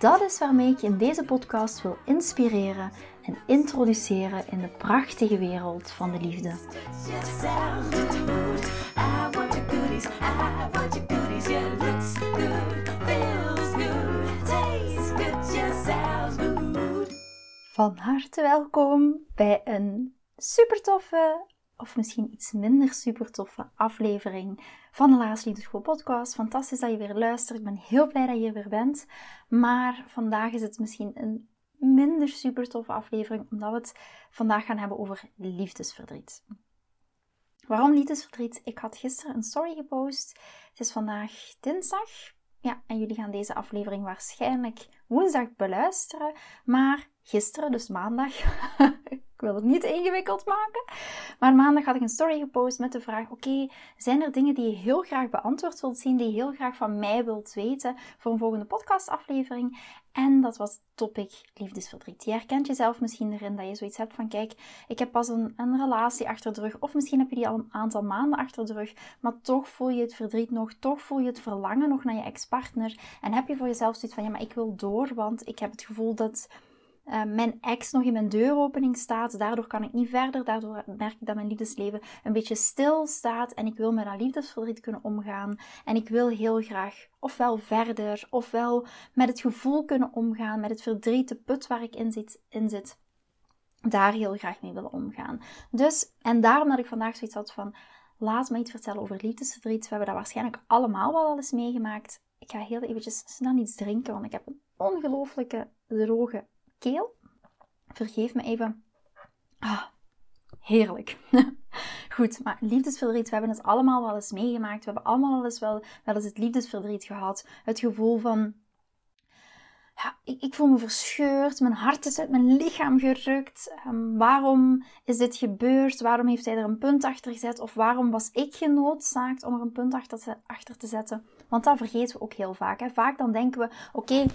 Dat is waarmee ik je in deze podcast wil inspireren en introduceren in de prachtige wereld van de liefde. Van harte welkom bij een super toffe of misschien iets minder super toffe aflevering van de Laatste Liefdeschool podcast. Fantastisch dat je weer luistert. Ik ben heel blij dat je weer bent. Maar vandaag is het misschien een minder super toffe aflevering, omdat we het vandaag gaan hebben over liefdesverdriet. Waarom liefdesverdriet? Ik had gisteren een story gepost. Het is vandaag dinsdag. Ja, en jullie gaan deze aflevering waarschijnlijk woensdag beluisteren. Maar gisteren, dus maandag, ik wil het niet ingewikkeld maken. Maar maandag had ik een story gepost met de vraag: Oké, zijn er dingen die je heel graag beantwoord wilt zien, die je heel graag van mij wilt weten voor een volgende podcastaflevering? En dat was topic liefdesverdriet. Je herkent jezelf misschien erin dat je zoiets hebt van: Kijk, ik heb pas een, een relatie achter de rug, of misschien heb je die al een aantal maanden achter de rug, maar toch voel je het verdriet nog, toch voel je het verlangen nog naar je ex-partner. En heb je voor jezelf zoiets van: Ja, maar ik wil door, want ik heb het gevoel dat uh, mijn ex nog in mijn deuropening staat. Daardoor kan ik niet verder. Daardoor merk ik dat mijn liefdesleven een beetje stil staat. En ik wil met dat liefdesverdriet kunnen omgaan. En ik wil heel graag ofwel verder, ofwel met het gevoel kunnen omgaan. Met het verdriet, de put waar ik in zit. In zit daar heel graag mee willen omgaan. Dus, en daarom dat ik vandaag zoiets had van, laat me iets vertellen over liefdesverdriet. We hebben dat waarschijnlijk allemaal wel al eens meegemaakt. Ik ga heel eventjes snel iets drinken, want ik heb een ongelooflijke droge keel. Vergeef me even. Ah, heerlijk. Goed, maar liefdesverdriet, we hebben het allemaal wel eens meegemaakt. We hebben allemaal wel eens, wel, eens het liefdesverdriet gehad. Het gevoel van, ja, ik, ik voel me verscheurd, mijn hart is uit mijn lichaam gerukt. Um, waarom is dit gebeurd? Waarom heeft hij er een punt achter gezet? Of waarom was ik genoodzaakt om er een punt achter te, achter te zetten? Want dat vergeten we ook heel vaak. Hè? Vaak dan denken we, oké,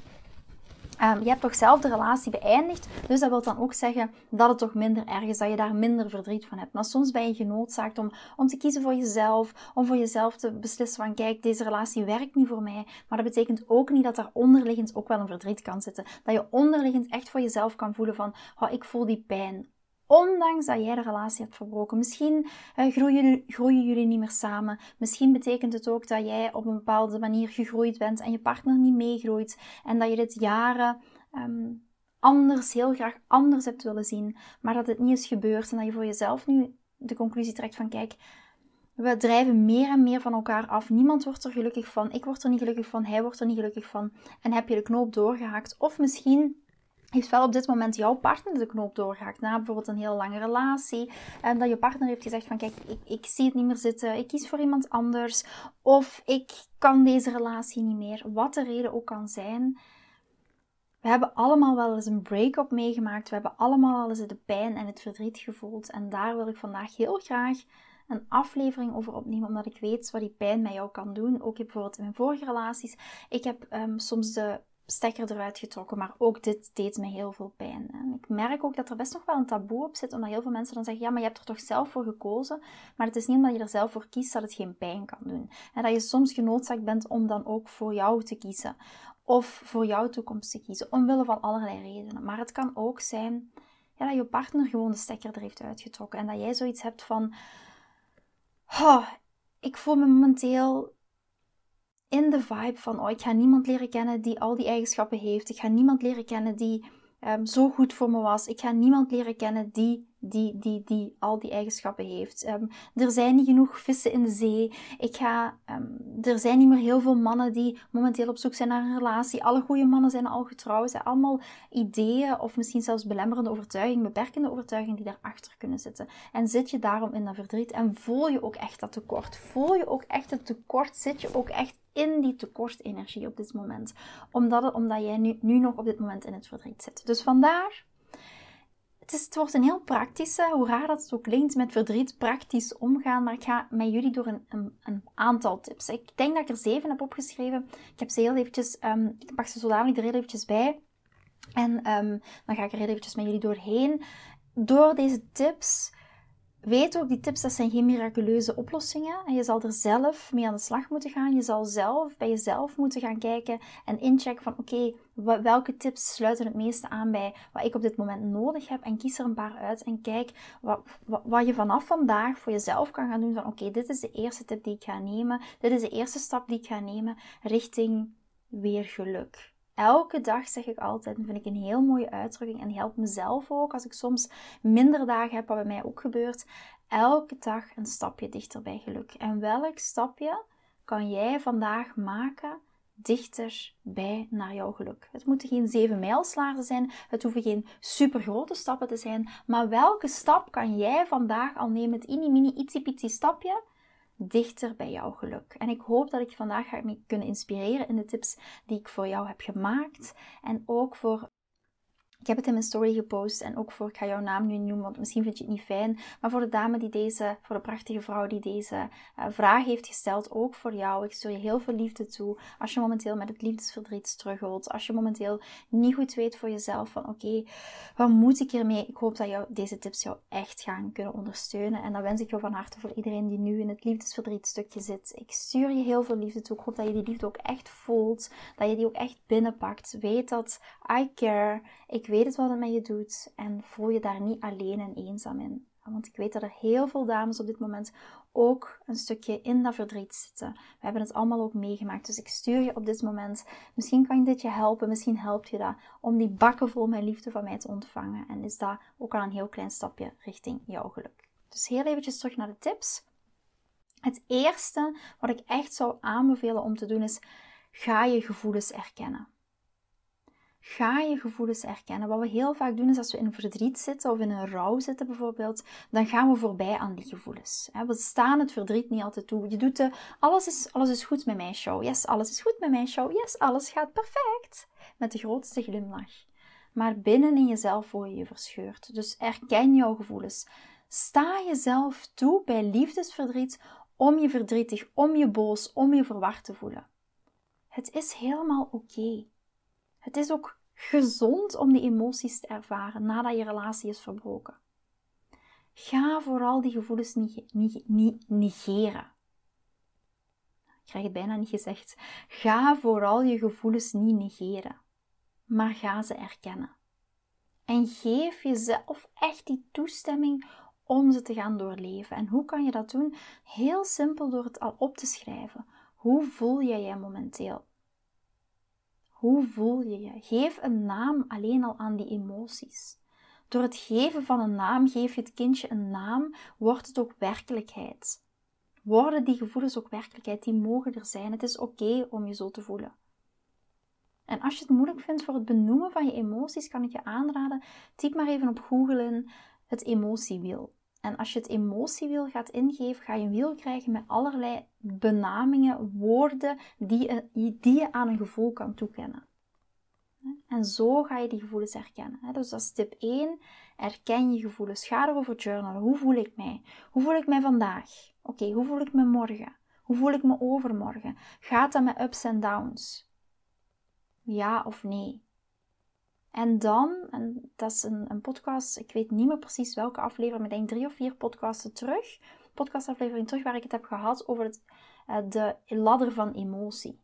Um, je hebt toch zelf de relatie beëindigd, dus dat wil dan ook zeggen dat het toch minder erg is, dat je daar minder verdriet van hebt. Maar soms ben je genoodzaakt om, om te kiezen voor jezelf, om voor jezelf te beslissen van kijk, deze relatie werkt niet voor mij. Maar dat betekent ook niet dat daar onderliggend ook wel een verdriet kan zitten. Dat je onderliggend echt voor jezelf kan voelen van, oh, ik voel die pijn. Ondanks dat jij de relatie hebt verbroken. Misschien uh, groeien, jullie niet meer samen. Misschien betekent het ook dat jij op een bepaalde manier gegroeid bent en je partner niet meegroeit. En dat je dit jaren um, anders, heel graag anders hebt willen zien. Maar dat het niet is gebeurd en dat je voor jezelf nu de conclusie trekt van kijk, we drijven meer en meer van elkaar af. Niemand wordt er gelukkig van. Ik word er niet gelukkig van. Hij wordt er niet gelukkig van. En heb je de knoop doorgehaakt. Of misschien heeft wel op dit moment jouw partner de knoop doorgehakt. Na bijvoorbeeld een heel lange relatie. En dat je partner heeft gezegd van kijk, ik, ik zie het niet meer zitten. Ik kies voor iemand anders. Of ik kan deze relatie niet meer. Wat de reden ook kan zijn. We hebben allemaal wel eens een break-up meegemaakt. We hebben allemaal wel eens de pijn en het verdriet gevoeld. En daar wil ik vandaag heel graag een aflevering over opnemen, omdat ik weet wat die pijn met jou kan doen. Ook bijvoorbeeld in mijn vorige relaties. Ik heb um, soms de stekker eruit getrokken. Maar ook dit deed me heel veel pijn. En ik merk ook dat er best nog wel een taboe op zit, omdat heel veel mensen dan zeggen: ja, maar je hebt er toch zelf voor gekozen. Maar het is niet omdat je er zelf voor kiest dat het geen pijn kan doen. En dat je soms genoodzaakt bent om dan ook voor jou te kiezen. Of voor jouw toekomst te kiezen, omwille van allerlei redenen. Maar het kan ook zijn ja, dat je partner gewoon de stekker er heeft uitgetrokken. En dat jij zoiets hebt van: oh, ik voel me momenteel in de vibe van, oh, ik ga niemand leren kennen die al die eigenschappen heeft. Ik ga niemand leren kennen die um, zo goed voor me was. Ik ga niemand leren kennen die die, die, die al die eigenschappen heeft. Ehm, er zijn niet genoeg vissen in de zee. Ik ga, ehm, er zijn niet meer heel veel mannen die momenteel op zoek zijn naar een relatie. Alle goede mannen zijn al getrouwd. Zijn allemaal ideeën of misschien zelfs belemmerende overtuigingen, beperkende overtuigingen die daarachter kunnen zitten. En zit je daarom in dat verdriet en voel je ook echt dat tekort? Voel je ook echt het tekort? Zit je ook echt in die tekortenergie op dit moment? Omdat, het, omdat jij nu, nu nog op dit moment in het verdriet zit. Dus vandaar het, is, het wordt een heel praktische, hoe raar dat het ook klinkt, met verdriet praktisch omgaan. Maar ik ga met jullie door een, een, een, aantal tips. Ik denk dat ik er zeven heb opgeschreven. Ik heb ze heel eventjes, um, ik pak ze zo er heel eventjes bij. En um, dan ga ik er heel eventjes met jullie doorheen. Door deze tips Weet ook, die tips dat zijn geen miraculeuze oplossingen. En je zal er zelf mee aan de slag moeten gaan. Je zal zelf bij jezelf moeten gaan kijken en inchecken van oké, welke tips sluiten het meeste aan bij wat ik op dit moment nodig heb. En kies er een paar uit en kijk wat, wat, wat je vanaf vandaag voor jezelf kan gaan doen. Van oké, dit is de eerste tip die ik ga nemen. Dit is de eerste stap die ik ga nemen richting weer geluk. Elke dag zeg ik altijd, vind ik een heel mooie uitdrukking en helpt mezelf ook als ik soms minder dagen heb, wat bij mij ook gebeurt. Elke dag een stapje dichter bij geluk. En welk stapje kan jij vandaag maken dichter bij naar jouw geluk? Het moeten geen zeven mijlslaarzen zijn, het hoeven geen super grote stappen te zijn, maar welke stap kan jij vandaag al nemen? Het ini mini ietsiepietsie stapje dichter bij jouw geluk. En ik hoop dat ik vandaag ga kunnen inspireren in de tips die ik voor jou heb gemaakt. En ook voor ik heb het in mijn story gepost en ook voor, ik ga jouw naam nu noemen, want misschien vind je het niet fijn, maar voor de dame die deze, voor de prachtige vrouw die deze uh, vraag heeft gesteld, ook voor jou. Ik stuur je heel veel liefde toe. Als je momenteel met het liefdesverdriet struggelt, als je momenteel niet goed weet voor jezelf van oké, wat moet ik ermee? Ik hoop dat jou, deze tips jou echt gaan kunnen ondersteunen. En dan wens ik jou van harte voor iedereen die nu in het liefdesverdriet stukje zit. Ik stuur je heel veel liefde toe. Ik hoop dat je die liefde ook echt voelt, dat je die ook echt binnenpakt. Weet dat I care. Ik weet het wat het met je doet en voel je daar niet alleen en eenzaam in. Want ik weet dat er heel veel dames op dit moment ook een stukje in dat verdriet zitten. We hebben het allemaal ook meegemaakt. Dus ik stuur je op dit moment. Misschien kan dit je helpen. Misschien helpt je dat om die bakken vol met liefde van mij te ontvangen. En is dat ook al een heel klein stapje richting jouw geluk. Dus heel eventjes terug naar de tips. Het eerste wat ik echt zou aanbevelen om te doen is: ga je gevoelens erkennen. Ga je gevoelens erkennen. Wat we heel vaak doen is als we in verdriet zitten of in een rouw zitten bijvoorbeeld, dan gaan we voorbij aan die gevoelens. We staan het verdriet niet altijd toe. Je doet de alles is, alles is goed met mijn show. Yes, alles is goed met mijn show. Yes, alles gaat perfect. Met de grootste glimlach. Maar binnen in jezelf voel je je verscheurd. Dus erken jouw gevoelens. Sta jezelf toe bij liefdesverdriet om je verdrietig, om je boos, om je verward te voelen. Het is helemaal oké. Het is ook gezond om die emoties te ervaren nadat je relatie is verbroken. Ga vooral die gevoelens niet, negeren. Ik krijg het bijna niet gezegd. Ga vooral je gevoelens niet negeren, maar ga ze erkennen. En geef jezelf echt die toestemming om ze te gaan doorleven. En hoe kan je dat doen? Heel simpel door het al op te schrijven. Hoe voel jij je momenteel? Hoe voel je je? Geef een naam alleen al aan die emoties. Door het geven van een naam geef je het kindje een naam, wordt het ook werkelijkheid. Worden die gevoelens ook werkelijkheid? Die mogen er zijn. Het is oké om je zo te voelen. En als je het moeilijk vindt voor het benoemen van je emoties, kan ik je aanraden, typ maar even op Google in het emotiewiel. En als je het emotiewiel gaat ingeven, ga je een wiel krijgen met allerlei benamingen, woorden die, je aan een gevoel kan toekennen. En zo ga je die gevoelens herkennen. Dus dat is tip 1. Erken je gevoelens. Ga erover journalen. Hoe voel ik mij? Hoe voel ik mij vandaag? Oké, hoe voel ik me morgen? Hoe voel ik me overmorgen? Gaat dat met ups en downs? Ja of nee? En dan, en dat is een, een podcast, ik weet niet meer precies welke aflevering, maar ik denk drie of vier podcasten terug, podcastaflevering terug, waar ik het heb gehad over het, uh, de ladder van emotie.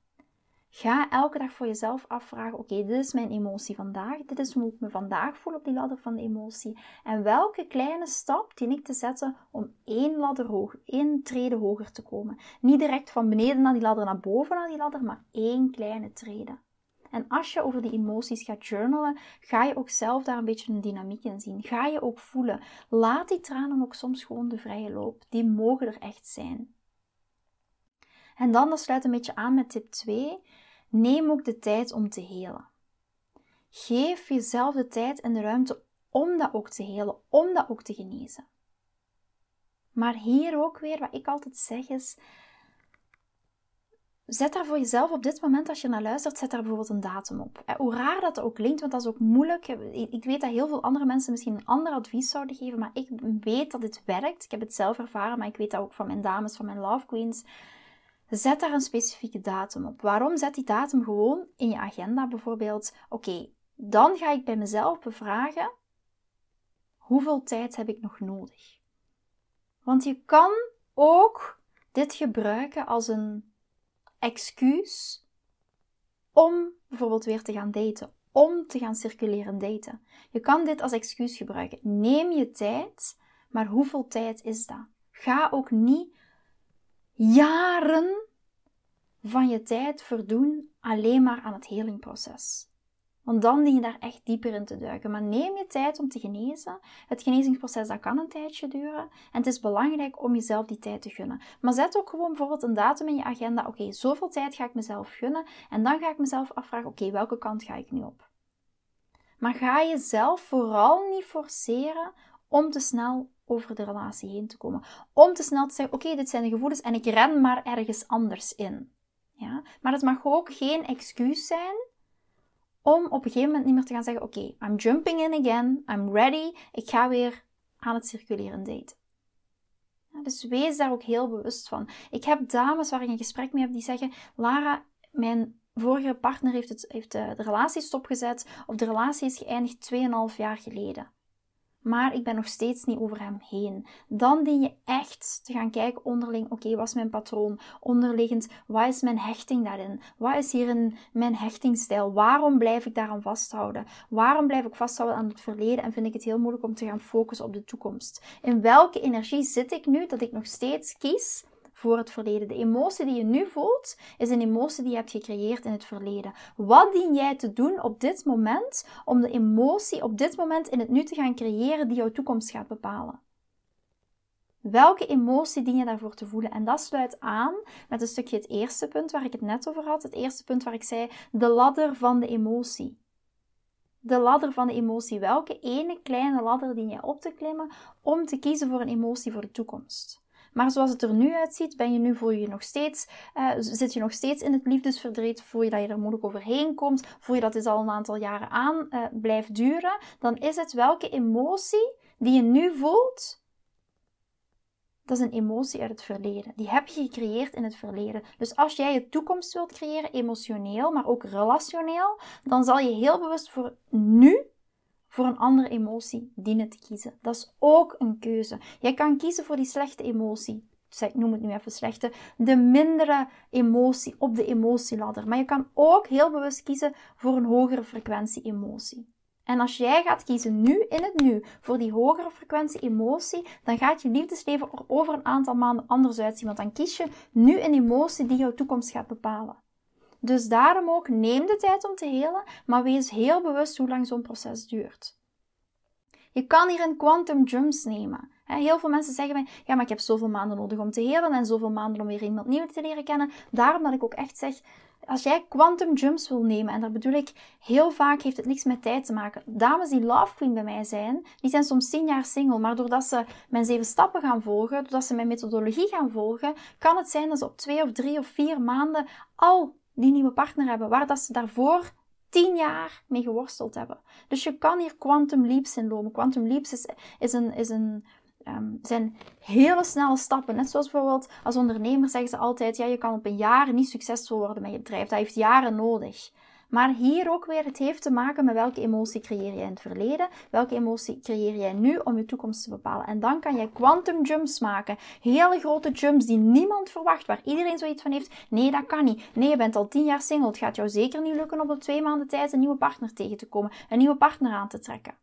Ga elke dag voor jezelf afvragen: oké, dit is mijn emotie vandaag. Dit is hoe ik me vandaag voel op die ladder van emotie. En welke kleine stap dien ik te zetten om één ladder één trede hoger te komen? Niet direct van beneden naar die ladder naar boven naar die ladder, maar één kleine trede. En als je over die emoties gaat journalen, ga je ook zelf daar een beetje een dynamiek in zien. Ga je ook voelen. Laat die tranen ook soms gewoon de vrije loop. Die mogen er echt zijn. En dan, dat sluit een beetje aan met tip 2. Neem ook de tijd om te helen. Geef jezelf de tijd en de ruimte om dat ook te helen, om dat ook te genezen. Maar hier ook weer, wat ik altijd zeg is, zet daar voor jezelf op dit moment, als je naar luistert, zet daar bijvoorbeeld een datum op. Hoe raar dat ook klinkt, want dat is ook moeilijk. Ik weet dat heel veel andere mensen misschien een ander advies zouden geven, maar ik weet dat dit werkt. Ik heb het zelf ervaren, maar ik weet dat ook van mijn dames, van mijn love queens. Zet daar een specifieke datum op. Waarom zet die datum gewoon in je agenda bijvoorbeeld? Oké, dan ga ik bij mezelf bevragen: hoeveel tijd heb ik nog nodig? Want je kan ook dit gebruiken als een excuus om bijvoorbeeld weer te gaan daten, om te gaan circuleren daten. Je kan dit als excuus gebruiken. Neem je tijd, maar hoeveel tijd is dat? Ga ook niet jaren van je tijd verdoen alleen maar aan het helingproces. Want dan dien je daar echt dieper in te duiken. Maar neem je tijd om te genezen. Het genezingsproces dat kan een tijdje duren. En het is belangrijk om jezelf die tijd te gunnen. Maar zet ook gewoon bijvoorbeeld een datum in je agenda. Oké, zoveel tijd ga ik mezelf gunnen. En dan ga ik mezelf afvragen, oké, welke kant ga ik nu op? Maar ga jezelf vooral niet forceren om te snel over de relatie heen te komen. Om te snel te zeggen, oké, dit zijn de gevoelens en ik ren maar ergens anders in. Ja? Maar het mag ook geen excuus zijn om op een gegeven moment niet meer te gaan zeggen: Oké, I'm jumping in again, I'm ready, ik ga weer aan het circuleren daten. dus wees daar ook heel bewust van. Ik heb dames waar ik een gesprek mee heb die zeggen: Lara, mijn vorige partner heeft, het, heeft de, de relatie stopgezet of de relatie is geëindigd 2,5 jaar geleden maar ik ben nog steeds niet over hem heen. Dan dien je echt te gaan kijken onderling, oké, wat is mijn patroon? Onderliggend, wat is mijn hechting daarin? Wat is hier in mijn hechtingstijl? Waarom blijf ik daaraan vasthouden? Waarom blijf ik vasthouden aan het verleden en vind ik het heel moeilijk om te gaan focussen op de toekomst? In welke energie zit ik nu dat ik nog steeds kies voor het verleden. De emotie die je nu voelt, is een emotie die je hebt gecreëerd in het verleden. Wat dien jij te doen op dit moment om de emotie op dit moment in het nu te gaan creëren die jouw toekomst gaat bepalen? Welke emotie dien je daarvoor te voelen? En dat sluit aan met een stukje het eerste punt waar ik het net over had. Het eerste punt waar ik zei, de ladder van de emotie. De ladder van de emotie. Welke ene kleine ladder dien je op te klimmen om te kiezen voor een emotie voor de toekomst? Maar zoals het er nu uitziet, ben je nu, voel je nog steeds, uh, zit je nog steeds in het liefdesverdriet, voel je dat je er moeilijk overheen komt, voel je dat dit al een aantal jaren aan uh, blijft duren, dan is het welke emotie die je nu voelt, dat is een emotie uit het verleden. Die heb je gecreëerd in het verleden. Dus als jij je toekomst wilt creëren, emotioneel, maar ook relationeel, dan zal je heel bewust voor nu voor een andere emotie dienen te kiezen. Dat is ook een keuze. Jij kan kiezen voor die slechte emotie. Ik noem het nu even slechte. De mindere emotie op de emotieladder. Maar je kan ook heel bewust kiezen voor een hogere frequentie emotie. En als jij gaat kiezen nu, in het nu, voor die hogere frequentie emotie, dan gaat je liefdesleven er over een aantal maanden anders uitzien. Want dan kies je nu een emotie die jouw toekomst gaat bepalen. Dus daarom ook neem de tijd om te helen, maar wees heel bewust hoe lang zo'n proces duurt. Je kan hier een quantum jumps nemen. Heel veel mensen zeggen mij, ja, maar ik heb zoveel maanden nodig om te helen en zoveel maanden om weer iemand nieuw te leren kennen. Daarom dat ik ook echt zeg, als jij quantum jumps wil nemen, en daar bedoel ik, heel vaak heeft het niks met tijd te maken. Dames die love queen bij mij zijn, die zijn soms 10 jaar single, maar doordat ze mijn zeven stappen gaan volgen, doordat ze mijn methodologie gaan volgen, kan het zijn dat ze op twee of drie of vier maanden al die nieuwe partner hebben, waar dat ze daarvoor tien jaar mee geworsteld hebben. Dus je kan hier quantum leaps inlopen. Quantum leaps is, is een, is een, um, zijn hele snelle stappen. Net zoals bijvoorbeeld als ondernemer zeggen ze altijd, ja, je kan op een jaar niet succesvol worden met je bedrijf. Dat heeft jaren nodig. Maar hier ook weer, het heeft te maken met welke emotie creëer jij in het verleden, welke emotie creëer jij nu om je toekomst te bepalen. En dan kan jij quantum jumps maken. Hele grote jumps die niemand verwacht, waar iedereen zoiets van heeft. Nee, dat kan niet. Nee, je bent al tien jaar single. Het gaat jou zeker niet lukken om op twee maanden tijd een nieuwe partner tegen te komen, een nieuwe partner aan te trekken.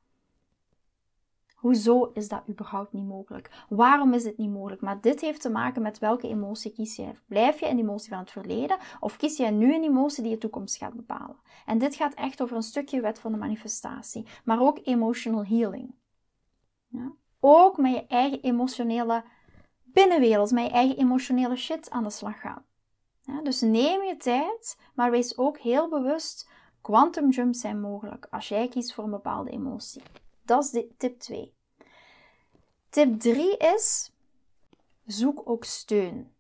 Hoezo is dat überhaupt niet mogelijk? Waarom is het niet mogelijk? Maar dit heeft te maken met welke emotie kies je. Blijf je in de emotie van het verleden of kies je nu een emotie die je toekomst gaat bepalen? En dit gaat echt over een stukje wet van de manifestatie, maar ook emotional healing. Ja? Ook met je eigen emotionele binnenwereld, met je eigen emotionele shit aan de slag gaan. Dus neem je tijd, maar wees ook heel bewust. Quantum jumps zijn mogelijk als jij kiest voor een bepaalde emotie. Dat is tip 2. Tip 3 is: zoek ook steun.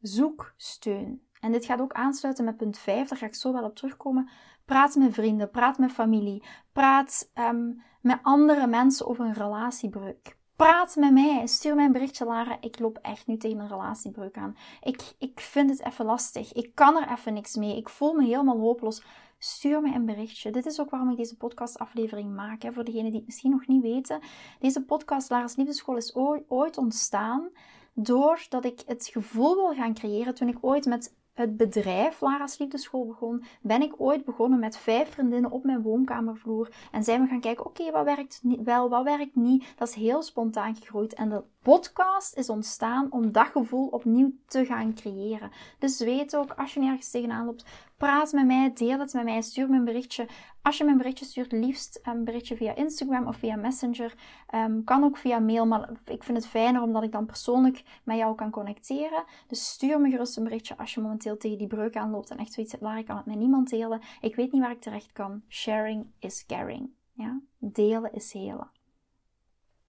Zoek steun. En dit gaat ook aansluiten met punt 5, daar ga ik zo wel op terugkomen. Praat met vrienden, praat met familie, praat um, met andere mensen over een relatiebreuk. Praat met mij, stuur mij een berichtje, Lara. Ik loop echt nu tegen een relatiebreuk aan. Ik, ik vind het even lastig. Ik kan er even niks mee. Ik voel me helemaal hopeloos stuur me een berichtje. Dit is ook waarom ik deze podcastaflevering maak. Hè. Voor degenen die het misschien nog niet weten. Deze podcast Lara's Liefdeschool is ooit ontstaan doordat ik het gevoel wil gaan creëren toen ik ooit met het bedrijf Lara's Liefdeschool begon, ben ik ooit begonnen met vijf vriendinnen op mijn woonkamervloer. En zijn we gaan kijken, oké, wat werkt wel, wat werkt niet. Dat is heel spontaan gegroeid. En de podcast is ontstaan om dat gevoel opnieuw te gaan creëren. Dus weet ook, als je nergens tegenaan loopt, praat met mij, deel het met mij, stuur me een berichtje. Als je me een berichtje stuurt, liefst een berichtje via Instagram of via Messenger. Um, kan ook via mail, maar ik vind het fijner omdat ik dan persoonlijk met jou kan connecteren. Dus stuur me gerust een berichtje als je momenteel tegen die breuk aanloopt en echt zoiets hebt, Lara, ik het met niemand delen. Ik weet niet waar ik terecht kan. Sharing is caring. Ja? Delen is helen.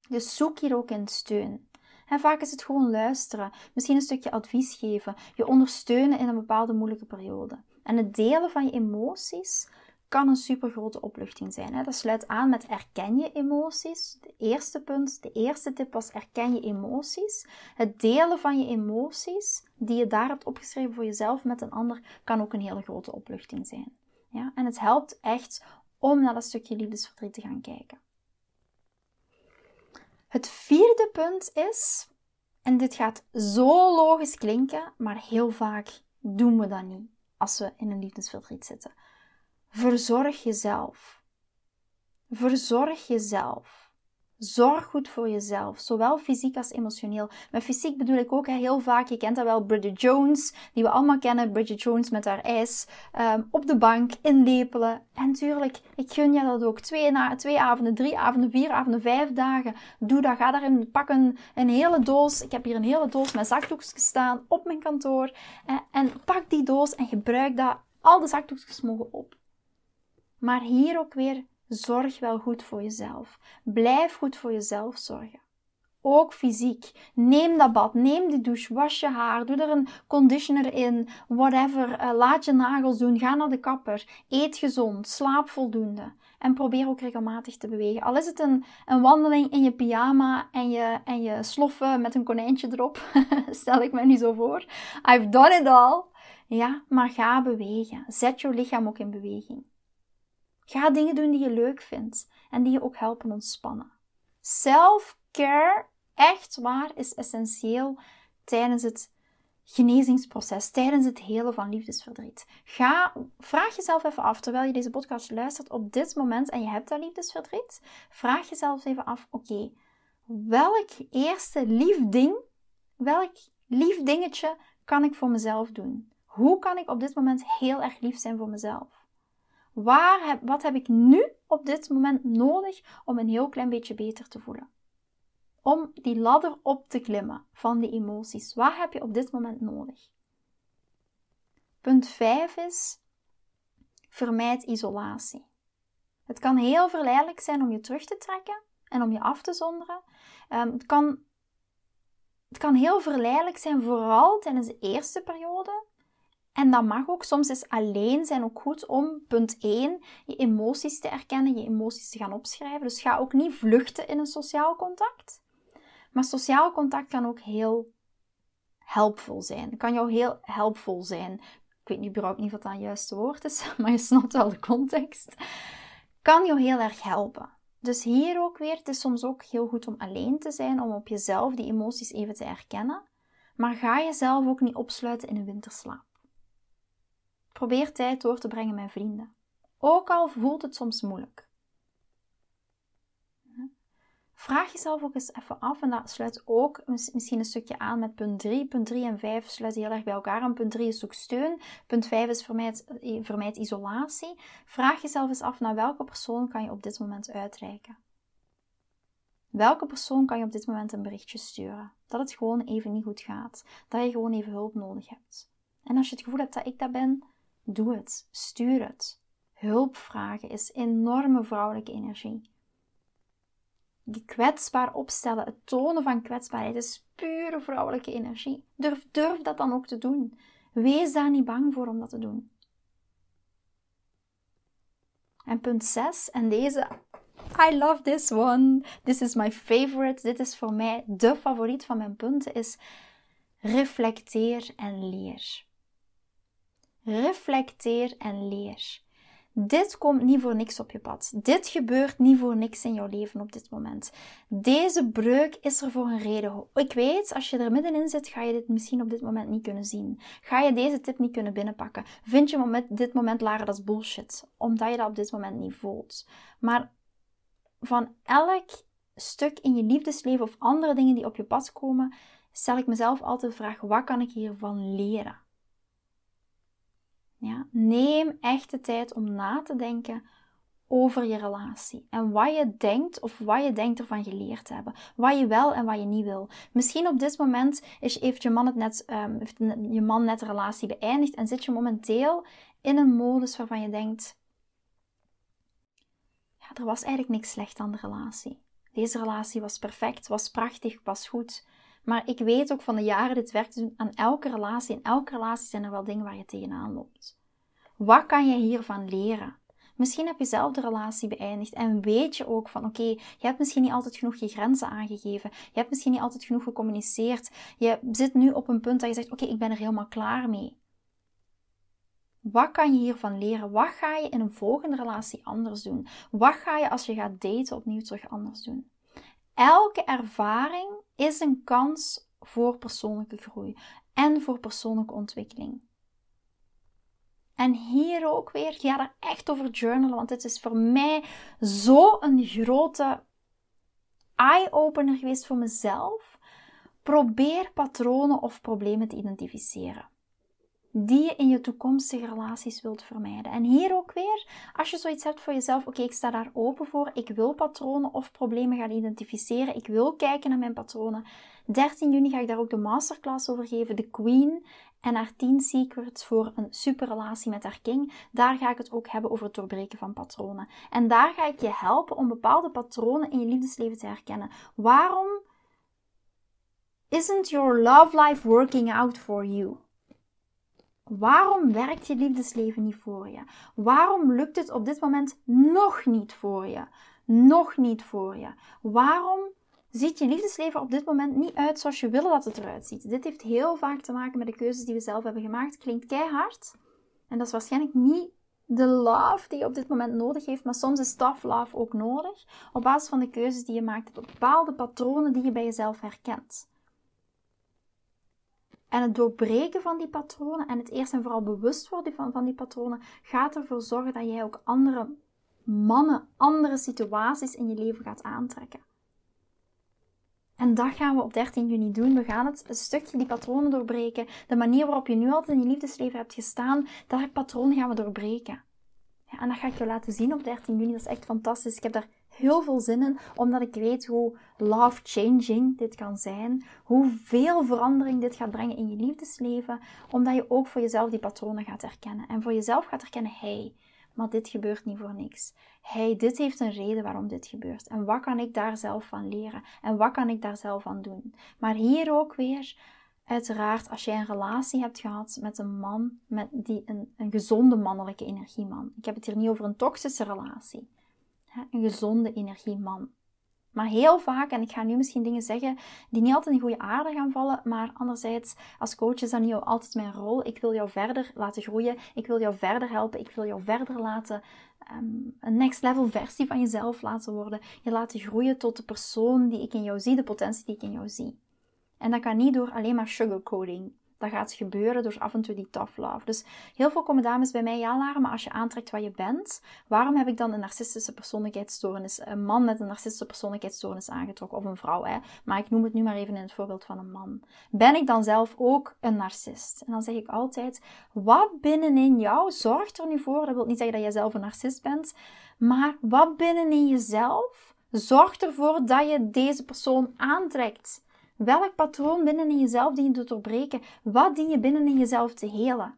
Dus zoek hier ook in steun. En vaak is het gewoon luisteren, misschien een stukje advies geven, je ondersteunen in een bepaalde moeilijke periode. En het delen van je emoties kan een super grote opluchting zijn. Dat sluit aan met erken je emoties. De eerste punt, de eerste tip was erken je emoties. Het delen van je emoties die je daar hebt opgeschreven voor jezelf met een ander kan ook een hele grote opluchting zijn. Ja? En het helpt echt om naar dat stukje liefdesverdriet te gaan kijken. Het vierde punt is, en dit gaat zo logisch klinken, maar heel vaak doen we dat niet als we in een liefdesverdriet zitten. Verzorg jezelf. Verzorg jezelf. Zorg goed voor jezelf, zowel fysiek als emotioneel. Met fysiek bedoel ik ook heel vaak, je kent dat wel, Bridget Jones, die we allemaal kennen. Bridget Jones met haar ijs um, op de bank, inlepelen. En natuurlijk, ik gun je dat ook. Twee, na, avonden, drie avonden, vier avonden, vijf dagen. Doe dat. Ga daarin, pak een, hele doos. Ik heb hier een hele doos met zakdoekjes staan op mijn kantoor. En, en pak die doos en gebruik dat. Al de zakdoekjes mogen op. Maar hier ook weer Zorg wel goed voor jezelf. Blijf goed voor jezelf zorgen. Ook fysiek. Neem dat bad, neem die douche, was je haar, doe er een conditioner in, whatever. Uh, laat je nagels doen, ga naar de kapper. Eet gezond, slaap voldoende. En probeer ook regelmatig te bewegen. Al is het een, een wandeling in je pyjama en je, en je sloffen met een konijntje erop. Stel ik me nu zo voor. I've done it all. Ja, maar ga bewegen. Zet je lichaam ook in beweging. Ga dingen doen die je leuk vindt en die je ook helpen ontspannen. Self-care, echt waar, is essentieel tijdens het genezingsproces, tijdens het helen van liefdesverdriet. Ga, vraag jezelf even af, terwijl je deze podcast luistert op dit moment en je hebt dat liefdesverdriet, vraag jezelf even af, oké, welk eerste lief ding, welk lief dingetje kan ik voor mezelf doen? Hoe kan ik op dit moment heel erg lief zijn voor mezelf? Waar wat heb ik nu op dit moment nodig om een heel klein beetje beter te voelen? Om die ladder op te klimmen van die emoties. Wat heb je op dit moment nodig? Punt 5 is: vermijd isolatie. Het kan heel verleidelijk zijn om je terug te trekken en om je af te zonderen. Um, het, kan, het kan heel verleidelijk zijn, vooral tijdens de eerste periode, en dat mag ook. Soms is alleen zijn ook goed om, punt 1, je emoties te erkennen, je emoties te gaan opschrijven. Dus ga ook niet vluchten in een sociaal contact. Maar sociaal contact kan ook heel helpvol zijn. Kan jou heel helpvol zijn. Ik weet nu überhaupt niet wat dat juiste woord is, maar je snapt wel de context. Kan jou heel erg helpen. Dus hier ook weer, het is soms ook heel goed om alleen te zijn, om op jezelf die emoties even te erkennen. Maar ga jezelf ook niet opsluiten in een winterslaap. Probeer tijd door te brengen met vrienden. Ook al voelt het soms moeilijk. Vraag jezelf ook eens even af, en dat sluit ook misschien een stukje aan met punt 3. Punt 3 en 5 sluiten heel erg bij elkaar aan. Punt 3 is ook steun. Punt 5 is vermijd, vermijd isolatie. Vraag jezelf eens af naar welke persoon kan je op dit moment uitreiken. Welke persoon kan je op dit moment een berichtje sturen? Dat het gewoon even niet goed gaat. Dat je gewoon even hulp nodig hebt. En als je het gevoel hebt dat ik dat ben, doe het. Stuur het. Hulp vragen is enorme vrouwelijke energie. Je kwetsbaar opstellen, het tonen van kwetsbaarheid is pure vrouwelijke energie. Durf, durf dat dan ook te doen. Wees daar niet bang voor om dat te doen. En punt 6, en deze, I love this one. This is my favorite. Dit is voor mij de favoriet van mijn punten, is reflecteer en leer. Reflecteer en leer. Dit komt niet voor niks op je pad. Dit gebeurt niet voor niks in jouw leven op dit moment. Deze breuk is er voor een reden. Ik weet, als je er middenin zit, ga je dit misschien op dit moment niet kunnen zien. Ga je deze tip niet kunnen binnenpakken. Vind je op dit moment, Lara, dat is bullshit. Omdat je dat op dit moment niet voelt. Maar van elk stuk in je liefdesleven of andere dingen die op je pad komen, stel ik mezelf altijd de vraag: wat kan ik hiervan leren? Ja, neem echt de tijd om na te denken over je relatie. En wat je denkt of wat je denkt ervan geleerd te hebben. Wat je wel en wat je niet wil. Misschien op dit moment is, heeft, je man het net, um, heeft je man net de relatie beëindigd en zit je momenteel in een modus waarvan je denkt: ja, er was eigenlijk niks slecht aan de relatie. Deze relatie was perfect, was prachtig, was goed. Maar ik weet ook van de jaren dit werk te doen aan elke relatie. In elke relatie zijn er wel dingen waar je tegenaan loopt. Wat kan je hiervan leren? Misschien heb je zelf de relatie beëindigd en weet je ook van oké, je hebt misschien niet altijd genoeg je grenzen aangegeven. Je hebt misschien niet altijd genoeg gecommuniceerd. Je zit nu op een punt dat je zegt oké, ik ben er helemaal klaar mee. Wat kan je hiervan leren? Wat ga je in een volgende relatie anders doen? Wat ga je als je gaat daten opnieuw terug anders doen? Elke ervaring is een kans voor persoonlijke groei en voor persoonlijke ontwikkeling. En hier ook weer, ga er echt over journalen, want dit is voor mij zo'n grote eye-opener geweest voor mezelf. Probeer patronen of problemen te identificeren die je in je toekomstige relaties wilt vermijden. En hier ook weer, als je zoiets hebt voor jezelf, oké, ik sta daar open voor, ik wil patronen of problemen gaan identificeren, ik wil kijken naar mijn patronen. 13 juni ga ik daar ook de masterclass over geven, de Queen en haar 10 secrets voor een superrelatie met haar king. Daar ga ik het ook hebben over het doorbreken van patronen. En daar ga ik je helpen om bepaalde patronen in je liefdesleven te herkennen. Waarom isn't your love life working out for you? Waarom werkt je liefdesleven niet voor je? Waarom lukt het op dit moment nog niet voor je? Nog niet voor je. Waarom ziet je liefdesleven op dit moment niet uit zoals je wil dat het eruit ziet? Dit heeft heel vaak te maken met de keuzes die we zelf hebben gemaakt. Klinkt keihard. En dat is waarschijnlijk niet de love die je op dit moment nodig heeft, maar soms is tough love ook nodig. Op basis van de keuzes die je maakt, bepaalde patronen die je bij jezelf herkent. En het doorbreken van die patronen en het eerst en vooral bewust worden van, van die patronen gaat ervoor zorgen dat jij ook andere mannen, andere situaties in je leven gaat aantrekken. En dat gaan we op 13 juni doen. We gaan het een stukje die patronen doorbreken. De manier waarop je nu altijd in je liefdesleven hebt gestaan, dat patroon gaan we doorbreken. Ja, en dat ga ik je laten zien op 13 juni. Dat is echt fantastisch. Ik heb daar heel veel zin in, omdat ik weet hoe love-changing dit kan zijn. Hoeveel verandering dit gaat brengen in je liefdesleven. Omdat je ook voor jezelf die patronen gaat herkennen. En voor jezelf gaat herkennen, hey, maar dit gebeurt niet voor niks. Hey, dit heeft een reden waarom dit gebeurt. En wat kan ik daar zelf van leren? En wat kan ik daar zelf van doen? Maar hier ook weer, uiteraard, als jij een relatie hebt gehad met een man, met die, een, een gezonde mannelijke energieman. Ik heb het hier niet over een toxische relatie een gezonde energieman. Maar heel vaak, en ik ga nu misschien dingen zeggen die niet altijd in goede aarde gaan vallen, maar anderzijds, als coach is dat niet altijd mijn rol. Ik wil jou verder laten groeien, ik wil jou verder helpen, ik wil jou verder laten um, een next level versie van jezelf laten worden. Je laten groeien tot de persoon die ik in jou zie, de potentie die ik in jou zie. En dat kan niet door alleen maar sugarcoating. Dat gaat gebeuren door af en toe die tough love. Dus heel veel komen dames bij mij, ja maar als je aantrekt wat je bent, waarom heb ik dan een narcistische persoonlijkheidsstoornis, een man met een narcistische persoonlijkheidsstoornis aangetrokken, of een vrouw, hè? maar ik noem het nu maar even in het voorbeeld van een man. Ben ik dan zelf ook een narcist? En dan zeg ik altijd, wat binnenin jou zorgt er nu voor, dat wil niet zeggen dat jij zelf een narcist bent, maar wat binnenin jezelf zorgt ervoor dat je deze persoon aantrekt? Welk patroon binnenin jezelf dien je te doorbreken? Wat dien je binnenin jezelf te helen?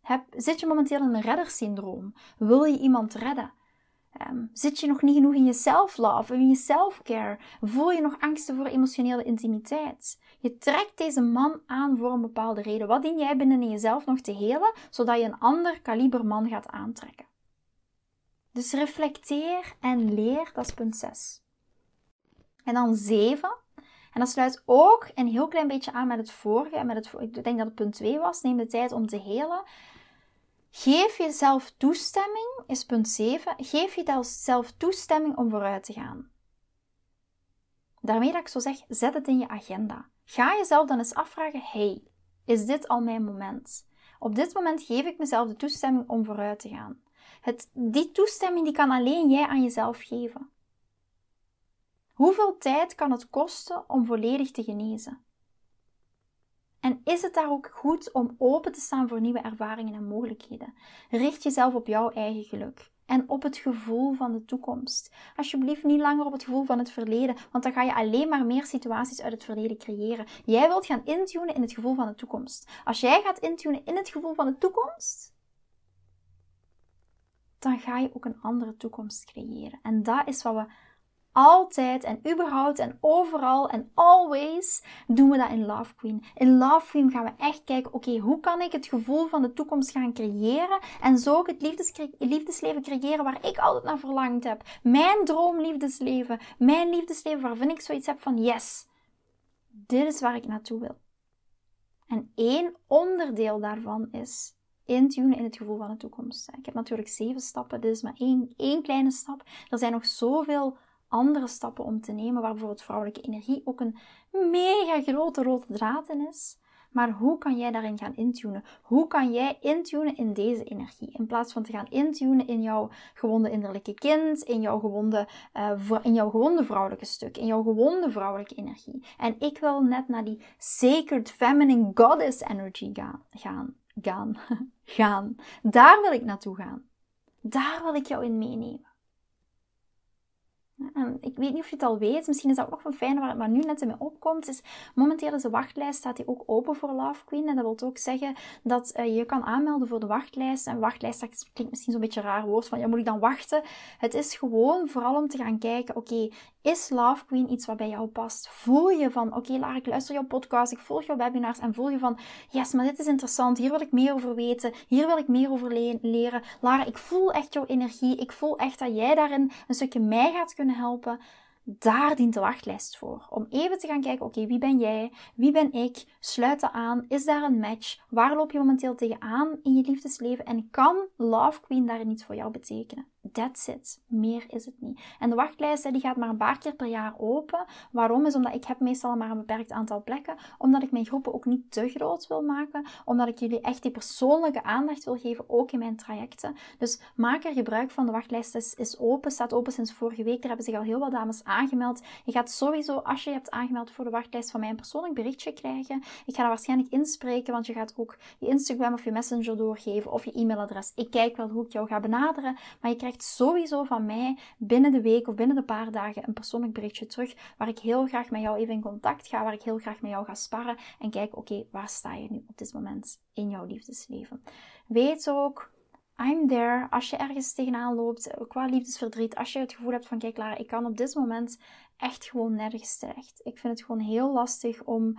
Heb, zit je momenteel in een reddersyndroom? Wil je iemand redden? Ehm, zit je nog niet genoeg in je self-love, in je self-care? Voel je nog angsten voor emotionele intimiteit? Je trekt deze man aan voor een bepaalde reden. Wat dien jij binnenin jezelf nog te helen, zodat je een ander kaliber man gaat aantrekken? Dus reflecteer en leer, dat is punt 6. En dan 7. En dat sluit ook een heel klein beetje aan met het vorige. En met het, ik denk dat het punt 2 was. Neem de tijd om te helen. Geef jezelf toestemming, is punt 7. Geef jezelf toestemming om vooruit te gaan. Daarmee dat ik zo zeg, zet het in je agenda. Ga jezelf dan eens afvragen: hey, is dit al mijn moment? Op dit moment geef ik mezelf de toestemming om vooruit te gaan. Het, die toestemming die kan alleen jij aan jezelf geven. Hoeveel tijd kan het kosten om volledig te genezen? En is het daar ook goed om open te staan voor nieuwe ervaringen en mogelijkheden? Richt jezelf op jouw eigen geluk en op het gevoel van de toekomst. Alsjeblieft niet langer op het gevoel van het verleden, want dan ga je alleen maar meer situaties uit het verleden creëren. Jij wilt gaan intunen in het gevoel van de toekomst. Als jij gaat intunen in het gevoel van de toekomst, dan ga je ook een andere toekomst creëren. En dat is wat we altijd en überhaupt en overal en always doen we dat in Love Queen. In Love Queen gaan we echt kijken, oké, hoe kan ik het gevoel van de toekomst gaan creëren en zo ook het liefdesleven creëren waar ik altijd naar verlangd heb. Mijn droomliefdesleven, mijn liefdesleven waarvan ik zoiets heb van, yes, dit is waar ik naartoe wil. En één onderdeel daarvan is intunen in het gevoel van de toekomst. Ik heb natuurlijk zeven stappen, dit is maar één, één kleine stap. Er zijn nog zoveel andere stappen om te nemen, waar bijvoorbeeld vrouwelijke energie ook een mega grote rode draad in is. Maar hoe kan jij daarin gaan intunen? Hoe kan jij intunen in deze energie? In plaats van te gaan intunen in jouw gewonde innerlijke kind, in jouw gewonde, uh, in jouw gewonde vrouwelijke stuk, in jouw gewonde vrouwelijke energie. En ik wil net naar die sacred feminine goddess energy gaan. Gaan. Gaan. gaan. Daar wil ik naartoe gaan. Daar wil ik jou in meenemen. En ik weet niet of je het al weet, misschien is dat ook nog een fijne waar het maar nu net in me opkomt, is momenteel is de wachtlijst staat die ook open voor Love Queen. En dat wil ook zeggen dat uh, je kan aanmelden voor de wachtlijst. En wachtlijst, dat klinkt misschien zo'n beetje raar woord, van ja, moet ik dan wachten? Het is gewoon vooral om te gaan kijken, oké, is Love Queen iets wat bij jou past? Voel je van, oké Lara, ik luister jouw podcast, ik volg jouw webinars en voel je van, yes, maar dit is interessant, hier wil ik meer over weten, hier wil ik meer over leren. Lara, ik voel echt jouw energie, ik voel echt dat jij daarin een stukje mij gaat kunnen helpen daar dient de wachtlijst voor. Om even te gaan kijken, oké, wie ben jij? Wie ben ik? Sluiten aan. Is daar een match? Waar loop je momenteel tegenaan in je liefdesleven? En kan Love Queen daarin iets voor jou betekenen? That's it. Meer is het niet. En de wachtlijst die gaat maar een paar keer per jaar open. Waarom? Is omdat ik heb meestal maar een beperkt aantal plekken. Omdat ik mijn groepen ook niet te groot wil maken. Omdat ik jullie echt die persoonlijke aandacht wil geven, ook in mijn trajecten. Dus maak er gebruik van. De wachtlijst is, open, staat open sinds vorige week. Er hebben zich al heel wat dames aangemeld. Je gaat sowieso, als je je hebt aangemeld voor de wachtlijst, van mij een persoonlijk berichtje krijgen. Ik ga dat waarschijnlijk inspreken, want je gaat ook je Instagram of je Messenger doorgeven of je e-mailadres. Ik kijk wel hoe ik jou ga benaderen, maar je krijgt sowieso van mij binnen de week of binnen de paar dagen een persoonlijk berichtje terug. Waar ik heel graag met jou even in contact ga. Waar ik heel graag met jou ga sparren. En kijk, oké, waar sta je nu op dit moment in jouw liefdesleven? Weet ook, I'm there. Als je ergens tegenaan loopt qua liefdesverdriet. Als je het gevoel hebt van, kijk Lara, ik kan op dit moment echt gewoon nergens terecht. Ik vind het gewoon heel lastig om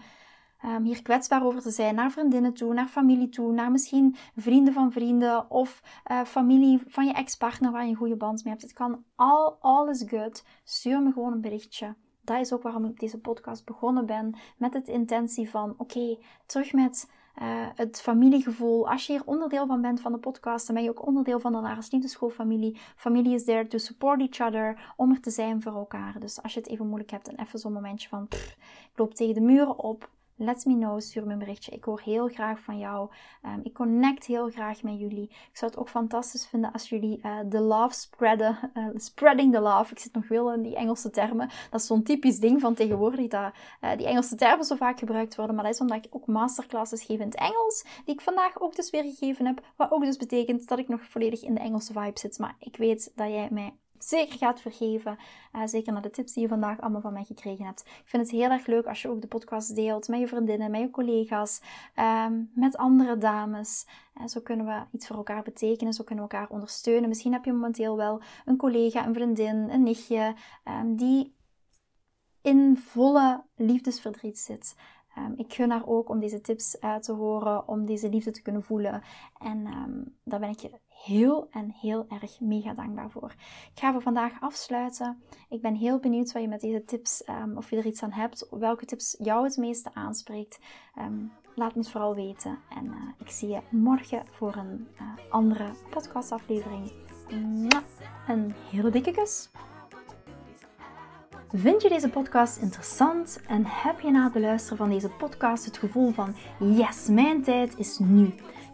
um, hier kwetsbaar over te zijn naar vriendinnen toe, naar familie toe, naar misschien vrienden van vrienden of uh, familie van je ex-partner waar je een goede band mee hebt. Het kan all, all is good. Stuur me gewoon een berichtje. Dat is ook waarom ik deze podcast begonnen ben. Met het intentie van: oké, terug met uh, het familiegevoel. Als je hier onderdeel van bent van de podcast, dan ben je ook onderdeel van de Laris Liefdeschoolfamilie. Familie is there to support each other, om er te zijn voor elkaar. Dus als je het even moeilijk hebt en even zo'n momentje van: ik loop tegen de muren op, Let me know, stuur me een berichtje. Ik hoor heel graag van jou. Ehm, ik connect heel graag met jullie. Ik zou het ook fantastisch vinden als jullie uh, de love spreaden. Uh, spreading the love. Ik zit nog wel in die Engelse termen. Dat is zo'n typisch ding van tegenwoordig, dat uh, die Engelse termen zo vaak gebruikt worden. Maar dat is omdat ik ook masterclasses geef in het Engels, die ik vandaag ook dus weer gegeven heb. Wat ook dus betekent dat ik nog volledig in de Engelse vibe zit. Maar ik weet dat jij mij zeker gaat vergeven. Uh, zeker naar de tips die je vandaag allemaal van mij gekregen hebt. Ik vind het heel erg leuk als je ook de podcast deelt met je vriendinnen, met je collega's, um, met andere dames. Zo kunnen we iets voor elkaar betekenen, zo kunnen we elkaar ondersteunen. Misschien heb je momenteel wel een collega, een vriendin, een nichtje um, die in volle liefdesverdriet zit. Um, ik gun haar ook om deze tips uh, te horen, om deze liefde te kunnen voelen. En daar ben ik je heel en heel erg mega dankbaar voor. Ik ga voor vandaag afsluiten. Ik ben heel benieuwd wat je met deze tips, um, of je er iets aan hebt, welke tips jou het meeste aanspreekt. laat me het vooral weten. En uh, ik zie je morgen voor een uh, andere podcastaflevering. Een hele dikke kus. Vind je deze podcast interessant en heb je na het beluisteren van deze podcast het gevoel van yes, mijn tijd is nu.